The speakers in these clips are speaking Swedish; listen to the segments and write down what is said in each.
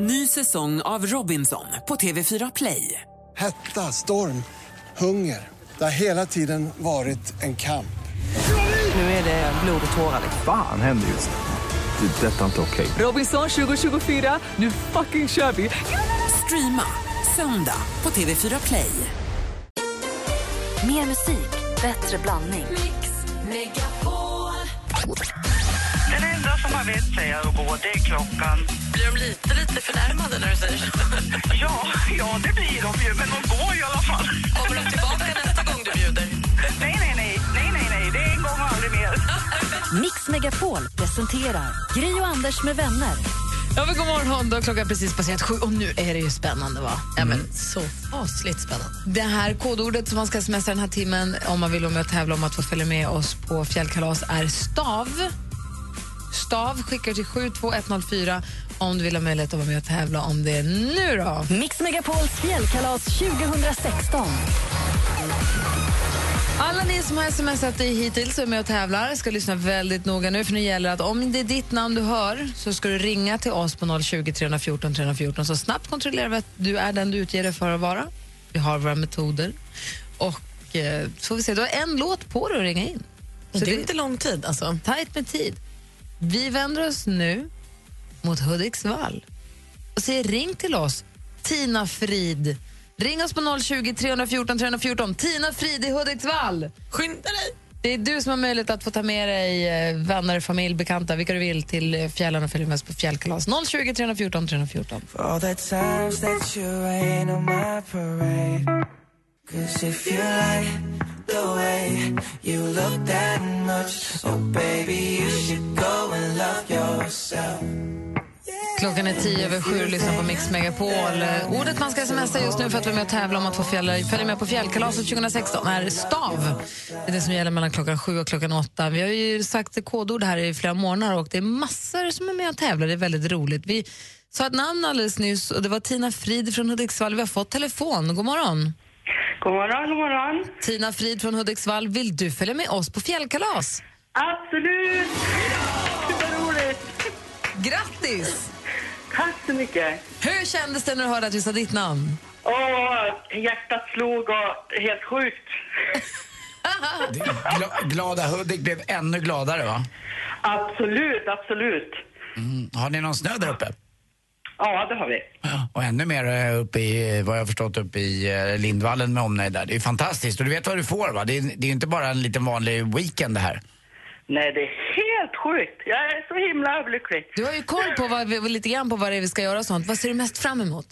Ny säsong av Robinson på TV4 Play. Hetta, storm, hunger. Det har hela tiden varit en kamp. Nu är det blod och tårar. Fan händer just nu. Det. är Detta är inte okej. Robinson 2024, nu fucking kör vi! Streama söndag på TV4 Play. Mer musik, bättre blandning. Den enda som har vett säger att gå, det är klockan. Blir de lite, lite förnärmade när du säger så? Ja, ja, det blir de ju, men de går i alla fall. Kommer de tillbaka nästa gång du bjuder? Nej, nej, nej, nej, nej, nej, det är en gång och aldrig mer. Mix Megapol presenterar Gri och Anders med vänner. Ja, men god morgon, då klockan precis passerat sju och nu är det ju spännande va? Ja, men så fasligt spännande. Det här kodordet som man ska smsa den här timmen om man vill vara med och tävla om att få följa med oss på fjällkalas är stav. Stav skickar till 72104 om du vill ha möjlighet att vara med och tävla om det nu då. Mix Megapols fjällkalas 2016. Alla ni som har smsat dig hittills och är med och tävlar ska lyssna väldigt noga nu för nu gäller att om det är ditt namn du hör så ska du ringa till oss på 020 314 314 så snabbt kontrollerar vi att du är den du utger dig för att vara. Vi har våra metoder. Och eh, så får vi se, du har en låt på dig att ringa in. Så det är inte lång tid alltså. Tajt med tid. Vi vänder oss nu mot Hudiksvall och säger ring till oss, Tina Frid. Ring oss på 020 314 314. Tina Frid i Hudiksvall. Skynda dig! Det är du som har möjlighet att få ta med dig eh, vänner, familj, bekanta, vilka du vill till eh, fjällen och följa med oss på fjällkalas. 020 314 314 the way you look that much, oh baby, you should go and love yourself. Klockan är tio över sju och lyssnar på Mix Megapol. Ordet man ska smsa just nu för att vara med och tävla om att få fjäll, följa med på fjällkalaset 2016 är stav. Det är det som gäller mellan klockan sju och klockan åtta. Vi har ju sagt kodord här i flera månader och det är massor som är med och tävlar. Det är väldigt roligt. Vi sa ett namn alldeles nyss och det var Tina Frid från Hudiksvall. Vi har fått telefon. God morgon. God morgon, god morgon. Tina Frid från Hudiksvall, vill du följa med oss på fjällkalas? Absolut! Vad roligt! Grattis! Tack så mycket. Hur kändes det när du hörde att vi sa ditt namn? Åh, hjärtat slog och helt sjukt. Gla, glada Hudik blev ännu gladare va? Absolut, absolut. Mm. Har ni någon snö där uppe? Ja, det har vi. Och ännu mer eh, uppe i, vad jag förstått, uppe i eh, Lindvallen med omnejd där. Det är fantastiskt. Och du vet vad du får va? Det är, det är inte bara en liten vanlig weekend det här. Nej, det är helt sjukt. Jag är så himla överlycklig. Du har ju koll på vad lite grann på vad det är vi ska göra och sånt. Vad ser du mest fram emot?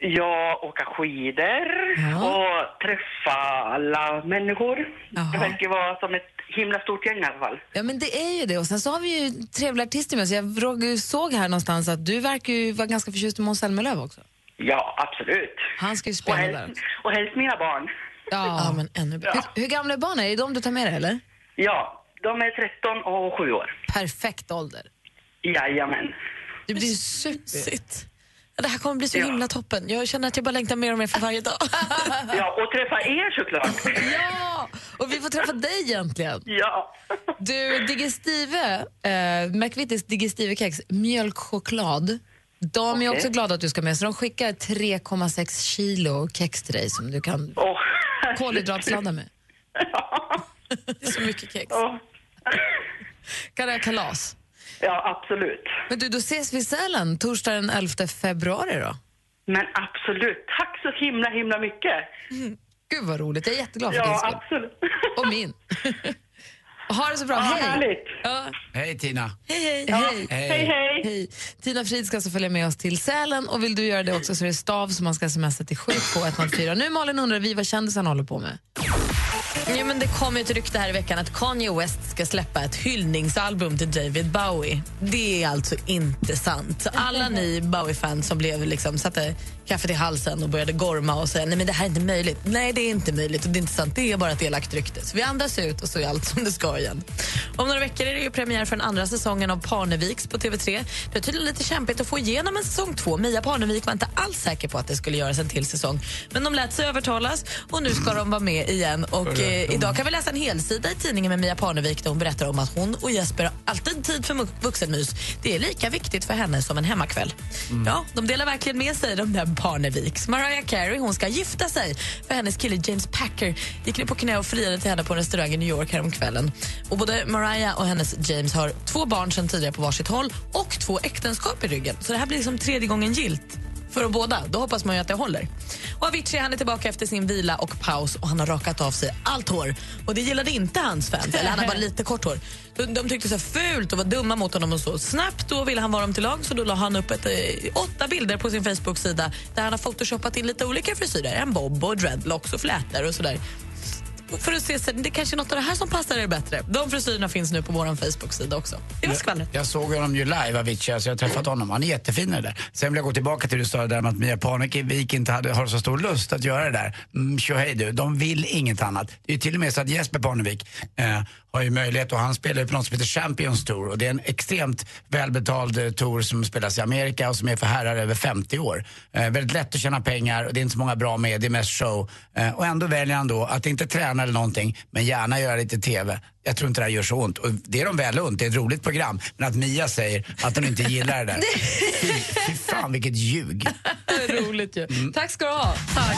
Jag åka skidor Ja. och träffa alla människor. Jaha. Det verkar vara som ett himla stort gäng i alla fall. Ja, men det är ju det. Och sen så har vi ju trevliga artister med oss. Jag Roger, såg här någonstans att du verkar ju vara ganska förtjust i Måns Zelmerlöw också. Ja, absolut. Han ska ju Och spela där helst, också. och helst mina barn. Ja. Ja, men ännu bättre. Hur, hur gamla är barnen? Är det de du tar med dig eller? Ja, de är 13 och 7 år. Perfekt ålder. Jajamän. Det blir super. Ja, det här kommer bli så Ja. himla toppen. Jag känner att jag bara längtar mer och mer för varje dag. Ja, och träffa er såklart. Ja! Och vi får träffa dig egentligen. Ja. Du, Digestive, eh, McVittys Digestive-kex, mjölkchoklad. De är Okej. också glada att du ska med, så de skickar 3,6 kilo kex till dig som du kan Åh, kolhydratsladda med. Det är så mycket kex. Åh. Kan det ha kalas? Ja, absolut. Men du, då ses vi i Sälen torsdag den 11 februari då. Men absolut. Tack så himla, himla mycket. Gud vad roligt, jag är jätteglad för din Ja, skull. absolut. Och min. ha det så bra, Ja, hej! härligt. Ja, Hej Tina. Hej, hej. hej. Hej, hej. Hej. Tina Frid ska alltså följa med oss till Sälen och vill du göra det också så är det stav som man ska smsa till 72104. Nu Malin undrar vi vad kändisarna håller på med. Ja, men det kom ett rykte här i veckan att Kanye West ska släppa ett hyllningsalbum till David Bowie. Det är alltså inte sant. Alla ni Bowie-fans som blev liksom, satte kaffet i halsen och började gorma och säga nej men det här är inte möjligt. Nej, det är inte möjligt och det är inte sant. Det är bara ett elakt rykte. Så vi andas ut och så är allt som det ska igen. Om några veckor är det ju premiär för den andra säsongen av Parneviks på TV3. Det är tydligen lite kämpigt att få igenom en säsong två. Mia Parnevik var inte alls säker på att det skulle göras en till säsong. Men de lät sig övertalas och nu ska de vara med igen. Och eh, idag kan vi läsa en helsida i tidningen med Mia Parnevik där hon berättar om att hon och Jesper har alltid tid för vuxenmys. Det är lika viktigt för henne som en hemmakväll. Ja, de delar verkligen med sig, de där Parneviks. Mariah Carey hon ska gifta sig för hennes kille James Packer gick ner på knä och friade till henne på en restaurang i New York häromkvällen. Och både Mariah och hennes James har två barn sedan tidigare på varsitt håll och två äktenskap i ryggen. Så det här blir liksom tredje gången gilt för de båda. Då hoppas man ju att det håller. Och Avicii han är tillbaka efter sin vila och paus och han har rakat av sig allt hår. Och det gillade inte hans fans. Eller han har bara lite kort hår. De, de tyckte så fult och var dumma mot honom och så. Snabbt då ville han vara dem till lag så då la han upp ett, eh, åtta bilder på sin Facebook-sida där han har photoshopat in lite olika frisyrer. En bob och dreadlocks och flätor och sådär. För att se, så det kanske är något av det här som passar er bättre. De frisyrerna finns nu på vår Facebook-sida också. Det var skvallret. Jag såg honom ju live, Avicii, alltså jag har träffat honom. Han är jättefin det där. Sen vill jag gå tillbaka till det du sa där med att Mia Parnevik inte hade, har så stor lust att göra det där. Mm, tjohej du, de vill inget annat. Det är till och med så att Jesper Parnevik eh, har ju möjlighet och han spelar ju på något som heter Champions Tour och det är en extremt välbetald eh, tour som spelas i Amerika och som är för herrar över 50 år. Eh, väldigt lätt att tjäna pengar och det är inte så många bra med, det är mest show. Eh, och ändå väljer han då att inte träna eller någonting, men gärna göra lite TV. Jag tror inte det här gör så ont. Och det är de väl ont, det är ett roligt program. Men att Mia säger att hon inte gillar det där. Fy, fy fan vilket ljug. Roligt ju. Tack ska du ha. Tack.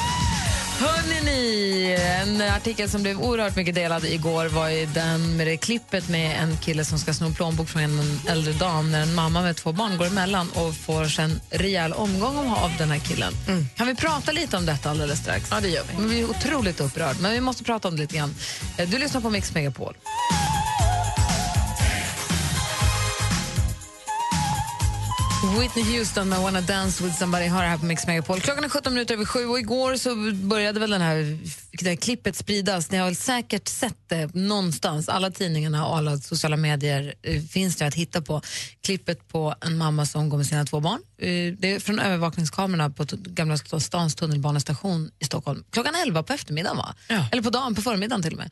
Hörrni ni, en artikel som blev oerhört mycket delad igår var ju den med det klippet med en kille som ska sno en plånbok från en äldre dam när en mamma med två barn går emellan och får sen rejäl omgång om- av den här killen. Kan vi prata lite om detta alldeles strax? Ja, det gör vi. Men vi är otroligt upprörd, men vi måste prata om det lite grann. Du lyssnar på Mix Megapol. Whitney Houston med Wanna Dance with somebody har det här på Mix Megapol. Klockan är 17 minuter över sju och igår så började väl den här, det här klippet spridas. Ni har väl säkert sett det någonstans. Alla tidningarna och alla sociala medier eh, finns det att hitta på. Klippet på en mamma som går med sina två barn. Eh, det är från övervakningskamerorna på Gamla stans tunnelbanestation i Stockholm. Klockan 11 på eftermiddagen va? Eller på dagen, på förmiddagen till och med.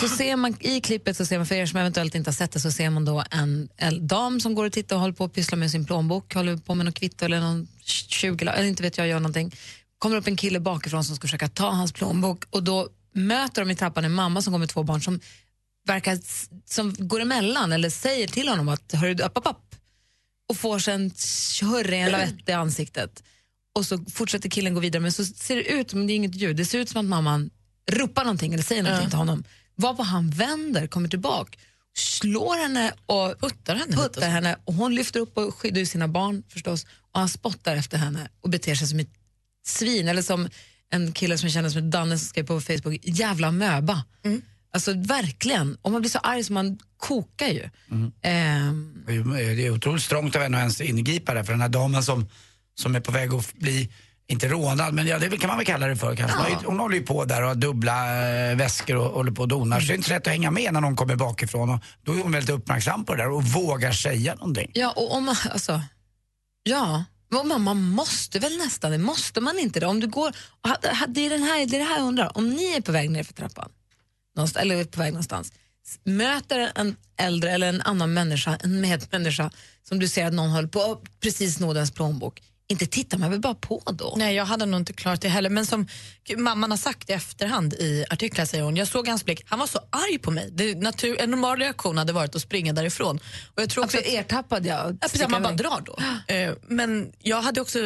Så ser man i klippet, så ser man, för er som eventuellt inte har sett det, så ser man då en, en dam som går och tittar och håller på att pyssla med sin plånbok, håller på med något kvitto eller någon 20 eller inte vet jag, gör någonting. Kommer upp en kille bakifrån som ska försöka ta hans plånbok och då möter de i trappan en mamma som går med två barn som verkar, som går emellan eller säger till honom att hörru du, upp, upp, upp. Och får sen hörre en lavett i ansiktet. Och så fortsätter killen gå vidare men så ser det ut som, det är inget ljud, det ser ut som att mamman ropar någonting eller säger någonting till honom. Varpå han vänder, kommer tillbaka, slår henne och Puttar henne puttar henne och hon lyfter upp och skyddar sina barn förstås och han spottar efter henne och beter sig som ett svin eller som en kille som jag känner som Danne som skrev på Facebook, jävla möba. Mm. Alltså verkligen, och man blir så arg så man kokar ju. Det är ju- Det är otroligt strångt av henne att ens ingripa där för den här damen som, som är på väg att bli, inte rånad, men ja, det kan man väl kalla det för kanske. Hon, hon håller ju på där och har dubbla eh, väskor och håller på och donar. Så det är inte så lätt att hänga med när någon kommer bakifrån. Och då är hon väldigt uppmärksam på det där och vågar säga någonting. Ja, och om man, alltså, ja, man, man måste väl nästan det, måste man inte det? Om du går, det, är den här, det är det här jag undrar, om ni är på väg ner för trappan, någonstans, eller är på väg någonstans, möter en äldre eller en annan människa, en medmänniska, som du ser att någon håller på att precis sno ens plånbok, inte tittar man väl bara på då? Nej, jag hade nog inte klarat det heller. Men som mamman har sagt i efterhand i artiklar säger hon, jag såg hans blick, han var så arg på mig. Det, natur, en normal reaktion hade varit att springa därifrån. Och jag tror också Alltså, ertappad ja. Ja, precis, man bara drar då. Eh, Men jag hade också...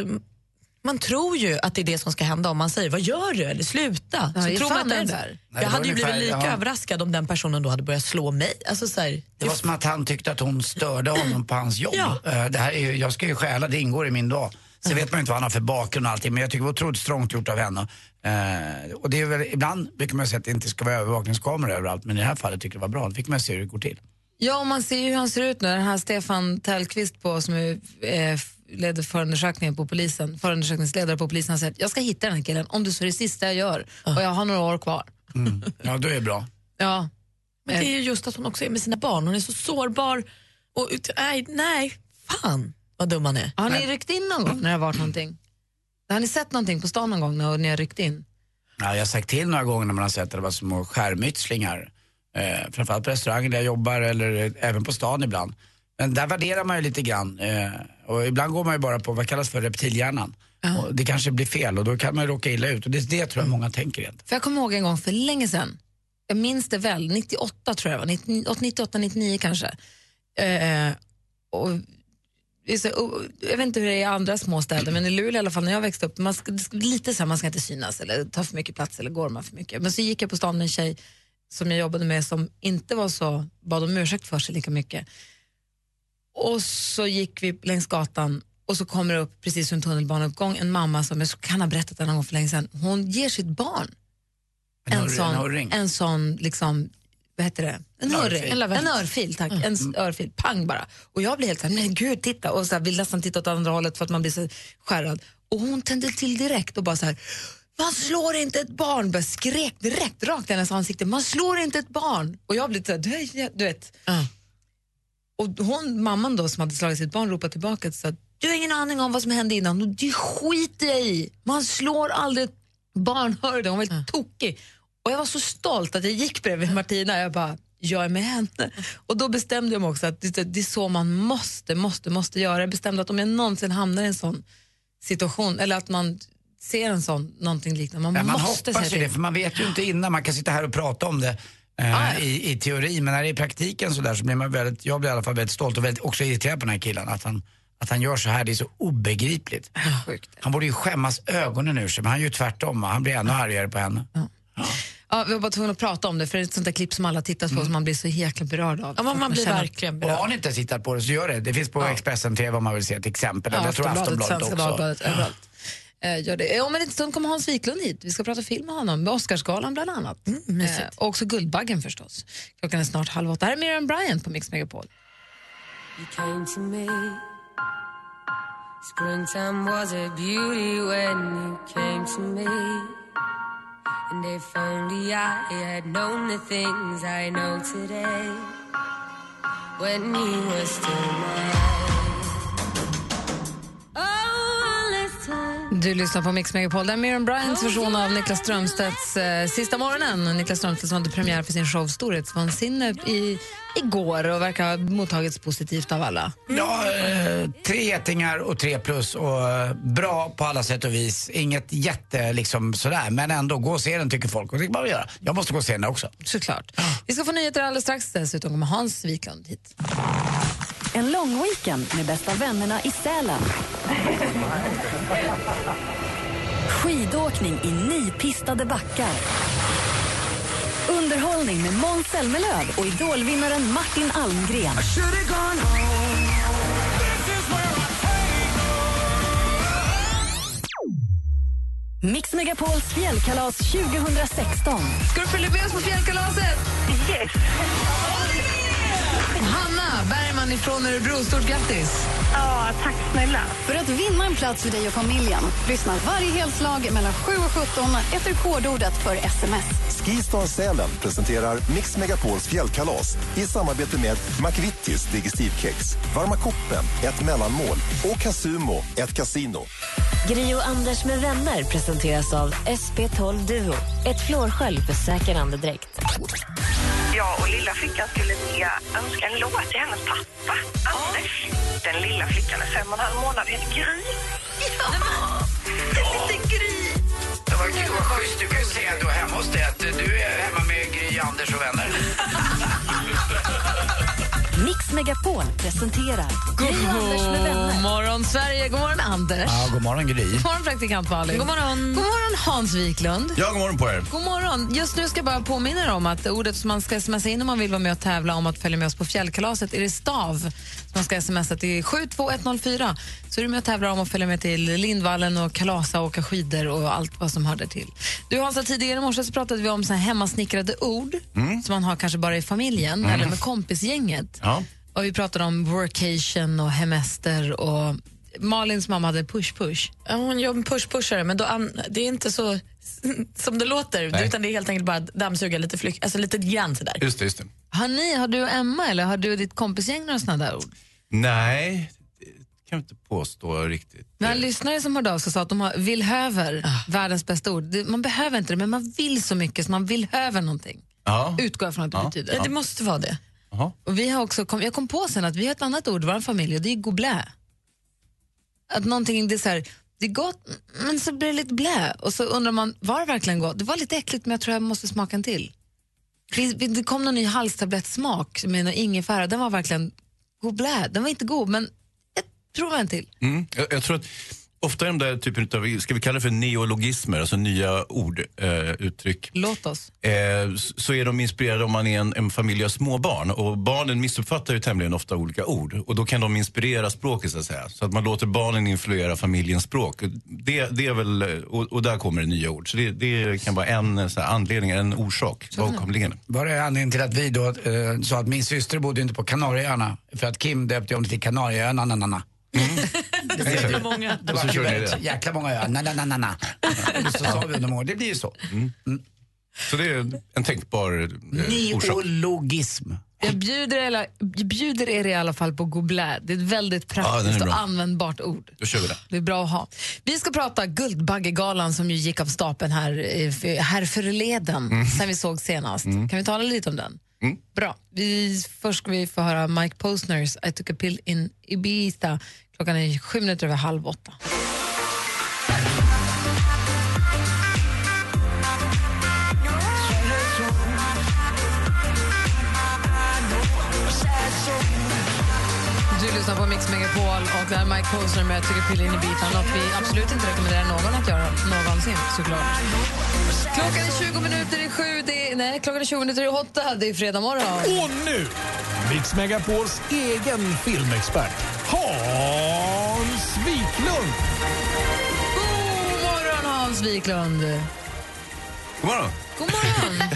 Man tror ju att det är det som ska hända om man säger vad gör du eller sluta. Ja, så tror man ens, det där. Nej, jag hade ju blivit lika ja. överraskad om den personen då hade börjat slå mig. Alltså, så här, Det var som att han tyckte att hon störde honom på hans jobb. Ja. Eh, Det här är, jag ska ju stjäla, det ingår i min dag. Sen vet man ju inte vad han har för bakgrund och allting, men jag tycker det var otroligt strångt gjort av henne. Eh, och det är väl, ibland brukar man säga att det inte ska vara övervakningskameror överallt, men i det här fallet tycker jag det var bra. Då fick man se hur det går till. Ja, och man ser ju hur han ser ut nu. Den här Stefan Tellqvist på, som är, eh, leder förundersökningen på polisen, förundersökningsledare på polisen, har sagt jag ska hitta den här killen om det så är det sista jag gör och jag har några år kvar. Ja, då är det bra. Ja, Men det är ju just att hon också är med sina barn. Hon är så sårbar. Och, ut- nej, nej, fan vad dum han är. Har ni ryckt in någon gång när det har varit någonting? Har ni sett någonting på stan någon gång när ni har ryckt in? Ja, jag har sagt till några gånger när man har sett att det var små skärmytslingar. Eh, framförallt på restauranger där jag jobbar eller eh, även på stan ibland. Men där värderar man ju lite grann. Eh, Och ibland går man ju bara på vad kallas för reptilhjärnan. Och det kanske blir fel och då kan man ju råka illa ut. Och det är det tror jag många tänker egentligen. För jag kommer ihåg en gång för länge sedan, jag minns det väl, 98 tror jag det var, 90 98, 99 kanske. Eh, och, jag vet inte hur det är i andra små städer, men i Luleå i alla fall när jag växte upp, man ska, lite så här, man ska inte synas eller ta för mycket plats eller gorma för mycket. Men så gick jag på stan med en tjej som jag jobbade med som inte var så, bad om ursäkt för sig lika mycket. Och så gick vi längs gatan och så kommer det upp precis som tunnelbaneuppgång en mamma som jag kan ha berättat det någon gång för länge sedan. Hon ger sitt barn En en, sån, en en sån liksom, vad heter det? En Örfil. hurring. En. En örfil, tack. En s- örfil, pang bara. Och jag blir helt såhär, nej gud titta. Och så här, vill nästan titta åt andra hållet för att man blir så skärrad. Och hon tände till direkt och bara så här, man slår inte ett barn. Bara skrek direkt rakt i hennes ansikte, man slår inte ett barn. Och jag blev så här, du, vet. Och hon, mamman då som hade slagit sitt barn ropade tillbaka och sa du har ingen aning om vad som hände innan och det skiter jag i. Man slår aldrig ett barn, hör du? Hon var helt tokig. Och jag var så stolt att jag gick bredvid Martina jag bara, jag är med henne. Och då bestämde jag mig också att det, det är så man måste, måste, måste göra. Jag bestämde att om jag någonsin hamnar i en sån situation, eller att man ser en sån, någonting liknande, man, Ja, man måste hoppas ju det, till. för man vet ju inte innan. Man kan sitta här och prata om det eh, i, i teori, men när det är i praktiken så, där, så blir man väldigt, jag blir i alla fall väldigt stolt och väldigt, också irriterad på den här killen. Att han, att han gör så här, det är så obegripligt. Sjukt. Han borde ju skämmas ögonen ur sig, men han gör ju tvärtom. Han blir ännu argare på henne. Ja, vi var bara tvungna att prata om det, för det är ett sånt där klipp som alla tittar på som man blir så jäkla berörd av. Ja, man, man blir känner- verkligen Och berörd. har ni inte tittat på det så gör det. Det finns på Expressen TV om man vill se ett exempel. Ja, jag tror Aftonbladet, Aftonbladet Svenska också. Dagbladet, överallt. Eh, gör det. Eh, Om en liten stund kommer Hans Wiklund hit. Vi ska prata film med honom, med Oscarsgalan bland annat. mysigt. Eh, och också Guldbaggen förstås. Klockan är snart halv åtta. Här är Miriam Bryant på Mix Megapol. You came to me. Springtime was a beauty when you came to me. And if only I had known the things I know today. When you were still mine. Du lyssnar på Mix Megapol. Det är Miriam Bryants version av Niklas Strömstedts eh, Sista morgonen. Niklas Strömstedt som hade premiär för sin show Storhetsvansinne i, igår och verkar ha mottagits positivt av alla. Ja, eh, tre getingar och tre plus och eh, bra på alla sätt och vis. Inget jätte liksom sådär, men ändå gå och se den tycker folk och det kan man väl göra. Jag måste gå och se den också. Såklart. Vi ska få nyheter alldeles strax. Dessutom kommer Hans Wiklund hit. En lång weekend med bästa vännerna i Sälen. Skidåkning i nypistade backar. Underhållning med Måns Zelmerlöw och idolvinnaren Martin Almgren. Mix Megapols fjällkalas 2016. Ska du följa med oss på fjällkalaset? Yes. Hanna Bergman ifrån Örebro, stort grattis! Ja, tack snälla. För att vinna en plats för dig och familjen, lyssna varje helslag mellan 7 och 17 efter kodordet för sms. Skistar Sälen presenterar Mix Megapols fjällkalas i samarbete med McVittys Digestivkex, Varma koppen, ett mellanmål och Casumo, ett kasino. Gri och Anders med vänner presenteras av SP12 Duo. Ett flårskölj för säker andedräkt. Ja, och lilla flickan skulle vilja önska en låt till hennes pappa, Anders. Den lilla flickan är fem och en halv månad, heter Gry. Ja! Lite Gry. Det var kul, vad schysst. Du kan ju säga då hemma hos dig att du är hemma med Gry, Anders och vänner. Mix Megapol presenterar och Anders med vänner. God morgon, Sverige! God morgon, Anders! Ja, god morgon Gry. God morgon, praktikant Malin. God morgon. God morgon, Hans Wiklund. Ja, god morgon på er. God morgon. Just nu ska jag bara påminna er om att ordet som man ska smsa in om man vill vara med och tävla om att följa med oss på fjällkalaset är det stav. som Man ska smsa till 72104. Så är du med och tävlar om att följa med till Lindvallen och kalasa och åka skidor och allt vad som hör där till. Du Hansa, tidigare i morse så pratade vi om så här hemmasnickrade ord som man har kanske bara i familjen eller med kompisgänget. Ja. Och vi pratade om workation och hemester och Malins mamma hade push-push. Ja, hon en push-pushare, men då an- det är inte så som det låter. Nej. Utan det är helt enkelt bara att dammsuga lite, flyk- alltså lite grann sådär. Just det, just det. Har, ni, har du och Emma eller har du och ditt kompisgäng några sådana där ord? Nej, det kan jag inte påstå riktigt. En lyssnare som hörde av sig sa att de har vill höver, världens bästa ord. Man behöver inte det, men man vill så mycket så man vill höver någonting. Ja. Utgår jag från att det Ja. betyder. Ja, det måste vara det. Jaha. Och vi har också kom, jag kom på sen att vi har ett annat ord i vår familj och det är goblä. Att någonting, det är så här, det är gott men så blir det lite blä. Och så undrar man, var det verkligen gott? Det var lite äckligt men jag tror jag måste smaka en till. Det kom någon ny halstablettsmak med någon ingefära, den var verkligen god blä. Den var inte god men jag provar en till. Mm. Jag, jag tror att ofta är de där typen av, ska vi kalla det för neologismer, alltså nya ord, eh, uttryck. Låt oss. Eh, så är de inspirerade om man är en, en familj av småbarn. Och barnen missuppfattar ju tämligen ofta olika ord. Och då kan de inspirera språket så att säga. Så att man låter barnen influera familjens språk. Det, det är väl, eh, och, och där kommer det nya ord. Så det, det kan vara en eh, så här, anledning, en orsak bakomliggande. Var det anledningen till att vi då eh, sa att min syster bodde inte på Kanarieöarna för att Kim döpte om det till Kanarieöarna, na, na, na. Det säger för många. Det så var det. jäkla många öar, na, na, na, na, så sa vi under mål, det blir ju så. Så det är en tänkbar eh, orsak. Neologism. Jag bjuder, er, jag bjuder er i alla fall på god blä. Det är ett väldigt är praktiskt bra. och användbart ord. Då kör vi det. Det är bra att ha. Vi ska prata Guldbaggegalan som ju gick av stapeln här, eh, här förleden, sen vi såg senast. Kan vi tala lite om den? Bra. Vi, först ska vi få höra Mike Posners I took a pill in Ibiza. Klockan är sju minuter över halv åtta. Du lyssnar på Mix Megapol och det här Mike Posner med Tycker piller in i bitan. Något vi absolut inte rekommenderar någon att göra någonsin såklart. Klockan är 20 minuter i sju. Det är, nej, klockan är 20 minuter i åtta. Det är fredag morgon. Och nu, Mix Megapols egen filmexpert, Hans Wiklund. God morgon Hans Wiklund. God morgon. God morgon.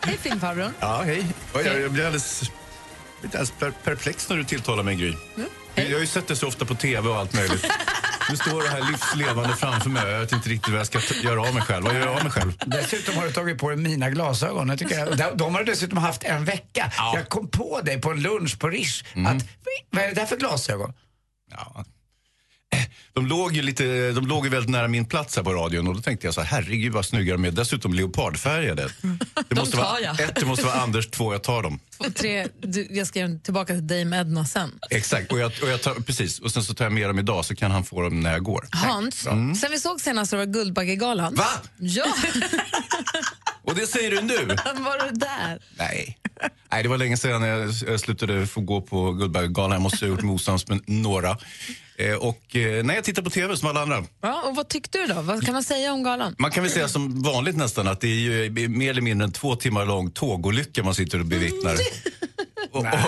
Hej filmfarbrorn. Ja, hej. Jag, jag blir alldeles, alldeles per, perplex när du tilltalar mig, Gry. Jag, jag har ju sett det så ofta på tv och allt möjligt. Nu står det här livslevande framför mig jag vet inte riktigt vad jag ska göra av mig själv. Vad gör jag av mig själv? Dessutom har du tagit på dig mina glasögon. Jag tycker jag, de, har du dessutom haft en vecka. Jag kom på dig på en lunch på Rish att, vad är det där för glasögon? Ja. De låg ju lite, de låg ju väldigt nära min plats här på radion och då tänkte jag så här, herregud vad snygga de är. Dessutom leopardfärgade. Det måste tar vara, jag. ett, det måste vara Anders, två, jag tar dem. Och tre, du, jag ska tillbaka till Dame Edna sen. Exakt, och jag, och jag tar, precis. Och sen så tar jag med dem idag så kan han få dem när jag går. Hans, Mm. sen vi såg senast så var det Guldbaggegalan. Va? Ja, Och det säger du nu? var du där? Nej. Nej, det var länge sedan jag, slutade få gå på Guldbaggegalan. Jag måste ha gjort mig osams med några. Eh, och eh, när jag tittar på tv som alla andra. Ja, och vad tyckte du då? Vad kan man säga om galan? Man kan väl säga som vanligt nästan att det är ju mer eller mindre en två timmar lång tågolycka man sitter och bevittnar. Och, Nej,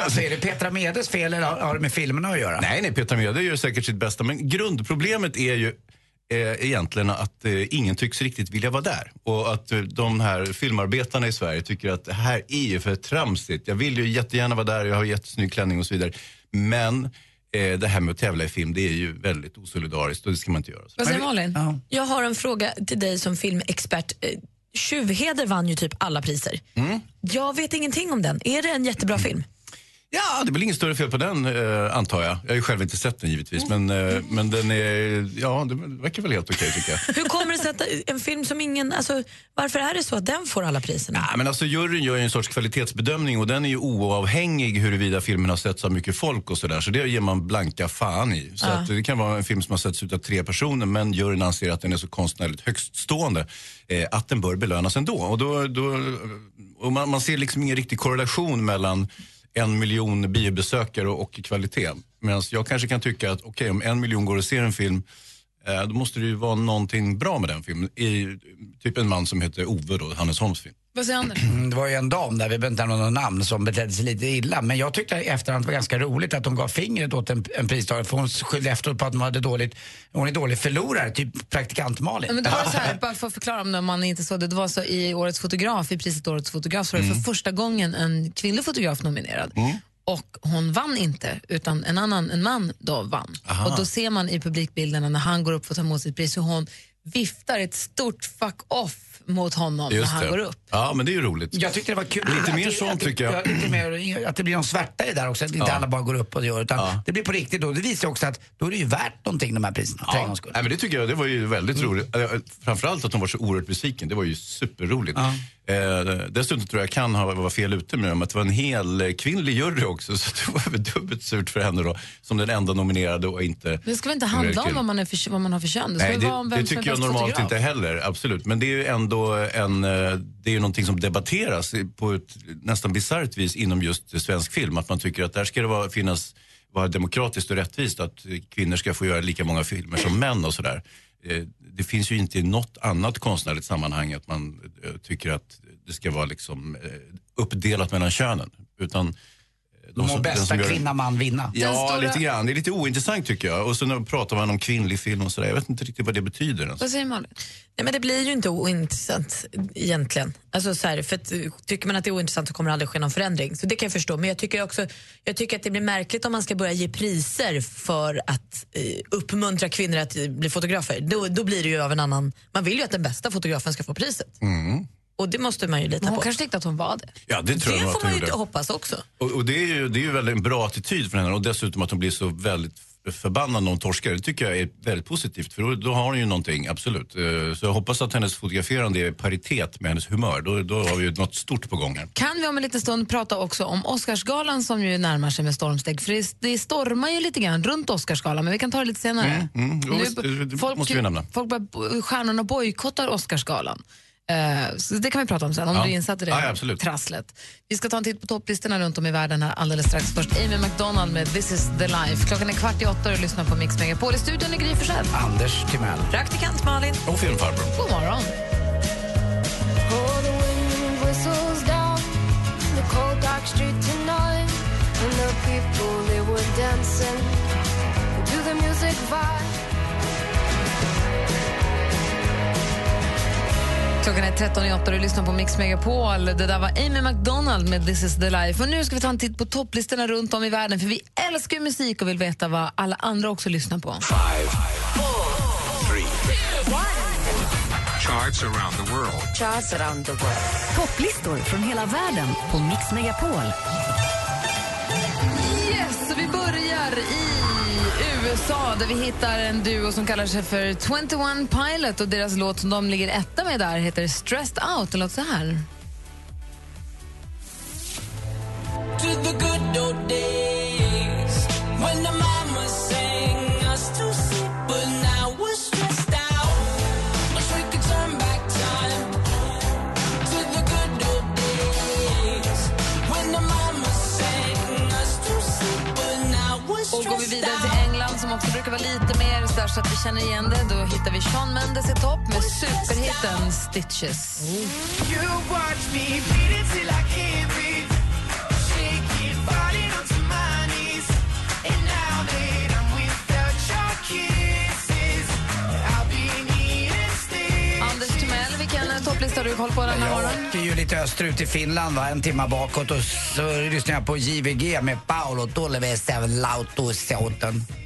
alltså, är det Petra Medes fel eller har har det med filmerna att göra? Nej, nej, Petra Mede gör säkert sitt bästa. Men grundproblemet är ju eh, egentligen att eh, ingen tycks riktigt vilja vara där. Och att eh, de här filmarbetarna i Sverige tycker att det här är ju för tramsigt. Jag vill ju jättegärna vara där, jag har jättesnygg klänning och så vidare. Men eh, det här med att tävla i film, det är ju väldigt osolidariskt och det ska man inte göra. Vad säger Malin? Jag har en fråga till dig som filmexpert. Eh, Tjuvheder vann ju typ alla priser. Mm. Jag vet ingenting om den. Är det en jättebra film? Ja, det är väl inget större fel på den, eh, antar jag. Jag har ju själv inte sett den givetvis, men, eh, men den är, ja, det verkar väl helt okej tycker jag. Hur kommer det sig att en film som ingen... Alltså, varför är det så att den får alla priserna? Nej, men alltså, juryn gör ju en sorts kvalitetsbedömning och den är ju oavhängig huruvida filmen har setts av mycket folk och sådär. Så det ger man blanka fan i. Så att det kan vara en film som har setts av tre personer men juryn anser att den är så konstnärligt högststående eh, att den bör belönas ändå. Och, då, då, och man, man ser liksom ingen riktig korrelation mellan en miljon biobesökare och, och kvalitet. Medan jag kanske kan tycka att okej, om en miljon går och ser en film eh, då måste det ju vara någonting bra med den filmen. I, typ en man som heter Ove då, Hannes Holms film. Vad säger Anders? Mm, Det var ju en dam där, vi behöver inte nämna något namn, som betedde sig lite illa. Men jag tyckte i efterhand att det var ganska roligt att de gav fingret åt en, en pristagare för hon skyllde efteråt på att hon hade dåligt, hon är dålig förlorare, typ praktikant Malin. Ja, Men det var så här, bara för att förklara om man inte såg det, det var så i Årets fotograf, i priset Årets fotograf, så var det för första gången en kvinnlig fotograf nominerad. Och hon vann inte, utan en annan en man då vann. Aha. Och då ser man i publikbilderna när han går upp för att ta emot sitt pris hur hon viftar ett stort fuck off mot honom när Just han det. går upp. Ja, men det är ju roligt. Jag tyckte det var kul. Lite att mer det- sånt tycker jag. ja, Lite mer, att det blir någon svärta i det där också. Att inte Ja. alla bara går upp och gör utan det blir på riktigt då. Det visar också att då är det ju värt någonting de här priserna för en gångs skull. Nej, men det tycker jag det var ju väldigt roligt. Eh, Framförallt att de var så oerhört besviken. Det var ju superroligt. Eh, dessutom tror jag kan ha var fel ute med dem. Att det var en hel eh, kvinnlig jury också. Så det var väl dubbelt surt för henne då. Som den enda nominerade och inte... Det ska väl inte handla om vad man, är för, vad man har för kön? Det ska Nej, väl vara om det, vem det tycker jag normalt fotograf. inte heller, absolut. Men det är ju ändå en, eh, det är ju någonting som debatteras på ett nästan bisarrt vis inom just svensk film. Att man tycker att där ska det vara, finnas, vara demokratiskt och rättvist att kvinnor ska få göra lika många filmer som män och sådär. Eh, det finns ju inte i något annat konstnärligt sammanhang att man eh, tycker att det ska vara liksom uppdelat mellan könen. Utan må som- bästa som gör- kvinna man vinna. Ja, lite grann. Det är lite ointressant tycker jag. Och så pratar man om kvinnlig film och sådär. Jag vet inte riktigt vad det betyder ens. Vad säger Malin? Nej, men det blir ju inte ointressant egentligen. Alltså, så här, för att, tycker man att det är ointressant så kommer det aldrig ske någon förändring. Så det kan jag förstå. Men jag tycker också jag tycker att det blir märkligt om man ska börja ge priser för att eh, uppmuntra kvinnor att eh, bli fotografer. Då, då blir det ju av en annan... Man vill ju att den bästa fotografen ska få priset. Mm. Och det måste man ju lita hon på. kanske tyckte att hon var det. Ja, det tror det jag får att hon man ju gjorde. hoppas också. Och, och det är ju det är ju väldigt en bra attityd från henne och dessutom att hon blir så väldigt förbannad när hon torskar. Det tycker jag är väldigt positivt för då, då har hon ju någonting, absolut. Eh, Så jag hoppas att hennes fotograferande är paritet med hennes humör. Då, då har vi ju något stort på gång här. Kan vi om en liten stund prata också om Oscarsgalan som ju närmar sig med stormsteg? För det, det stormar ju lite grann runt Oscarsgalan, men vi kan ta det lite senare. Mm, jo, Nu- det, det måste vi nämna. Folk stjärnorna bojkottar Oscarsgalan. Eh, så det kan vi prata om sen, om Ja. du är insatt i det Ja, trasslet. Vi ska ta en titt på topplistorna runt om i världen här alldeles strax. Först Amy McDonald med This is the life. Klockan är kvart i åtta och du lyssnar på Mix Megapol. I studion är Gry Forssell. Anders Timell. Praktikant Malin. Och filmfarbror. God morgon. Oh, Klockan är 13 i åtta och du lyssnar på Mix Megapol. Det där var Amy McDonald med This is the life. Och nu ska vi ta en titt på topplistorna runt om i världen för vi älskar musik och vill veta vad alla andra också lyssnar på. Charts around the world. Charts around the world. Topplistor från hela världen på Mix Megapol. USA där vi hittar en duo som kallar sig för 21 Pilot och deras låt som de ligger etta med där heter Stressed Out. Det låter så här. to the good old days when the också brukar vara lite mer så, där, så att vi känner igen det, då hittar vi Shawn Mendes i topp med superhitten Stitches. Eh, topplista du koll på den här Jag morgonen? åkte ju lite österut i Finland, va? en timme bakåt och så lyssnade jag på JVG med Paolo Tolevese Lautosouten.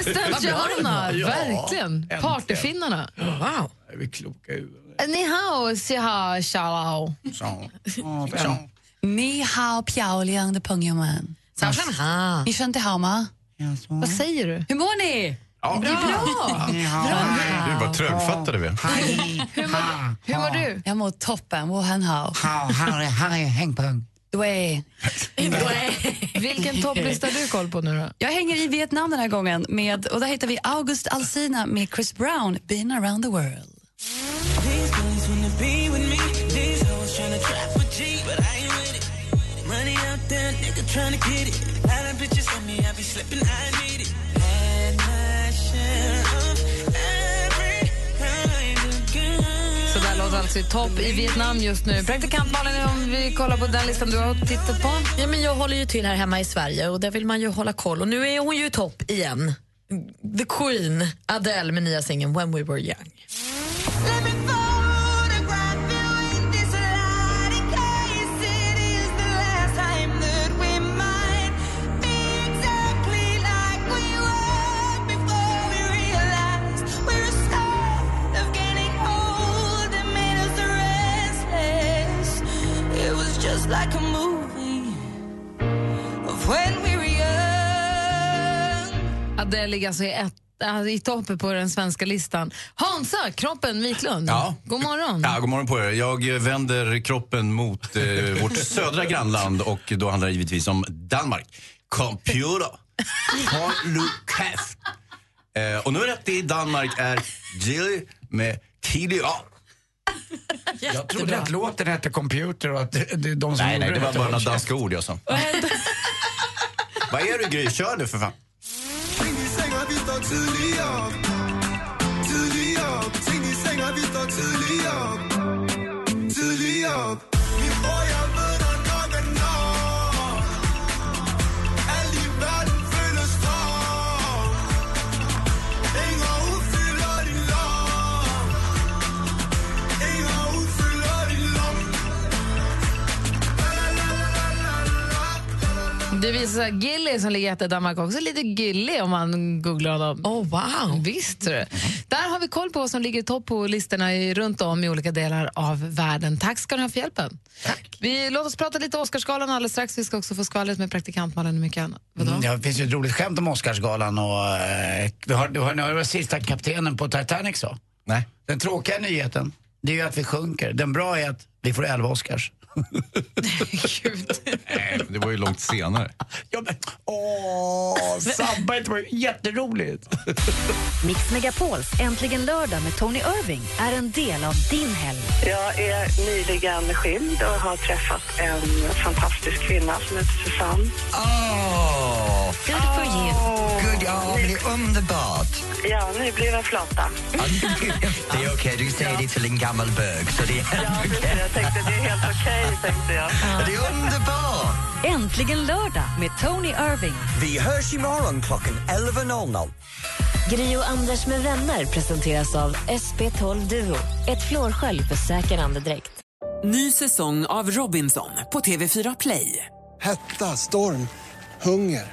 Assistent Ja, Johanna, ja, verkligen. äntligen. Partyfinnarna. Wow. Är vi kloka i huvudet? Ni hao, si ha, shalao. Så. Ja, så. Ni hao piao liang de pengyaman. Ha. Ni kände hao ma? Vad säger du? Hur mår ni? Ja. Det är bra. Gud, vad trögfattade vi. Hur mår, hur mår du? Jag mår toppen. Wo han hao. Ha, Harry, Harry, häng på. Dway. Vilken topplista har du koll på nu då? Jag hänger i Vietnam den här gången med, och där hittar vi August Alsina med Chris Brown, Been around the world. Alltså i topp i Vietnam just nu. Praktikant Malin, om vi kollar på den listan du har tittat på. Ja, men jag håller ju till här hemma i Sverige och där vill man ju hålla koll. Och nu är hon ju i topp igen. The Queen, Adele med nya singeln When We Were Young. Just like a movie of when we were young. Adele ligger alltså i, ett, i toppen på den svenska listan. Hansa, kroppen Wiklund. Ja. God morgon. Ja, god morgon på er. Jag vänder kroppen mot eh, vårt södra grannland och då handlar det givetvis om Danmark. Computer. Käft. Eh, och nummer ett i Danmark är Jill med Tidio. Jag trodde att låten hette Computer och att det, det är de som Nej, nej, det var bara några danska ord jag sa. Vad är du Gry? Kör nu för fan. Ting i senga, Det visar sig att Gilly som ligger i Danmark också är lite gillig om man googlar honom. Oh, wow. Visst du. Där har vi koll på vad som ligger i topp på listorna i, runt om i olika delar av världen. Tack ska ni ha för hjälpen. Tack. Vi, låt oss prata lite Oscarsgalan alldeles strax. Vi ska också få skvallret med praktikant Malin och mycket annat. Vadå? Mm, ja, det finns ju ett roligt skämt om Oscarsgalan och eh, du har, du har, du har den sista kaptenen på Titanic så. Nej. Den tråkiga nyheten, det är ju att vi sjunker. Den bra är att vi får 11 Oscars. Nej, det var ju långt senare. Ja, men, åh, sabba det var ju jätteroligt. Mix Megapols Äntligen lördag med Tony Irving är en del av din helg. Jag är nyligen skild och har träffat en fantastisk kvinna som heter Susanne. Åh! Good for you. Är underbart. Ja, nybliven flata. Det är okej, du säger det till en gammal bög. Så det är Ja, precis. Jag tänkte det är helt okej, tänkte jag. Det är underbart! Äntligen lördag med Tony Irving. Vi hörs imorgon klockan 11.00. Gri och Anders med vänner presenteras av SP12 Duo. Ett flårskölj för säker andedräkt. Ny säsong av Robinson på TV4 Play. Hetta, storm, hunger.